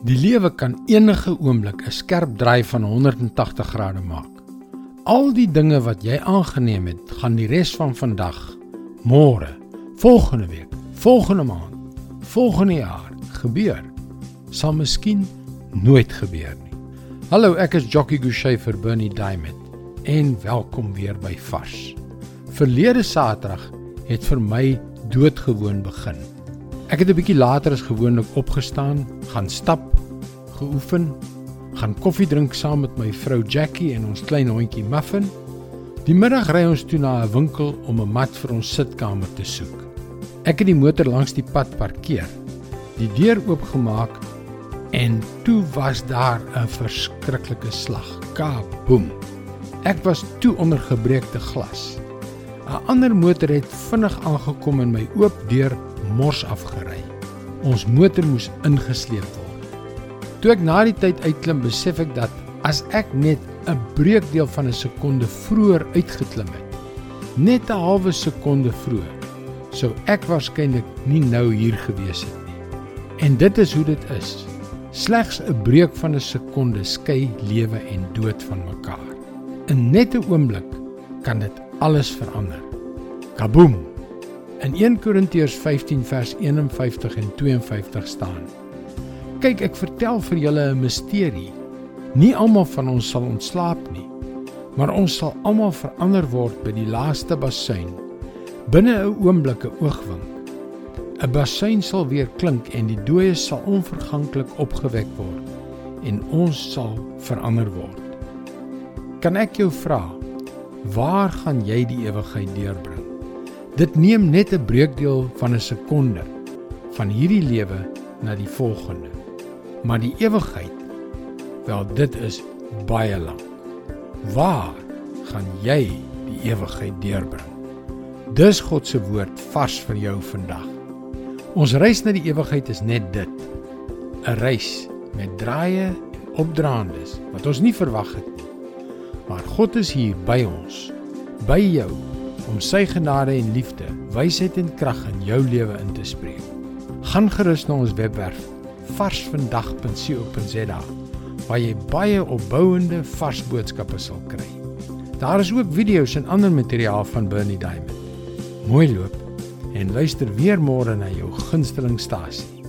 Die lewe kan enige oomblik 'n skerp draai van 180 grade maak. Al die dinge wat jy aangeneem het, gaan die res van vandag, môre, volgende week, volgende maand, volgende jaar gebeur. Sal miskien nooit gebeur nie. Hallo, ek is Jockey Gouchee vir Bernie Diamond en welkom weer by Vars. Verlede Saterdag het vir my doodgewoon begin. Ek het 'n bietjie later as gewoonlik opgestaan, gaan stap, geoefen, gaan koffie drink saam met my vrou Jackie en ons klein hondjie Muffin. Die middag ry ons toe na 'n winkel om 'n mat vir ons sitkamer te soek. Ek het die motor langs die pad parkeer, die deur oopgemaak en toe was daar 'n verskriklike slag. Kaboom. Ek was toe onder gebreekte glas. 'n Ander motor het vinnig aangekom en my oop deur mors afgery. Ons motor moes ingesleep word. Toe ek na die tyd uitklim, besef ek dat as ek net 'n breekdeel van 'n sekonde vroeër uitgeklim het, net 'n halwe sekonde vroeër, sou ek waarskynlik nie nou hier gewees het nie. En dit is hoe dit is. Slegs 'n breek van 'n sekonde skei lewe en dood van mekaar. In net 'n oomblik kan dit alles verander. Kaboom. In 1 Korintiërs 15 vers 51 en 52 staan: Kyk, ek vertel vir julle 'n misterie. Nie almal van ons sal ontslaap nie, maar ons sal almal verander word by die laaste basuin. Binne 'n oomblik 'n oogwink. 'n Basuin sal weer klink en die dooies sal onverganklik opgewek word en ons sal verander word. Kan ek jou vra, waar gaan jy die ewigheid deurbring? Dit neem net 'n breekdeel van 'n sekonde van hierdie lewe na die volgende. Maar die ewigheid, wel dit is baie lank. Waar gaan jy die ewigheid deurbring? Dis God se woord vars vir jou vandag. Ons reis na die ewigheid is net dit. 'n Reis met draaie en opdraandes wat ons nie verwag het nie. Maar God is hier by ons, by jou om sy genade en liefde, wysheid en krag in jou lewe in te spreek. Gaan gerus na ons webwerf varsvandag.co.za waar jy baie opbouende vars boodskappe sal kry. Daar is ook video's en ander materiaal van Bernie Diamond. Mooi loop en luister weer môre na jou gunsteling stasie.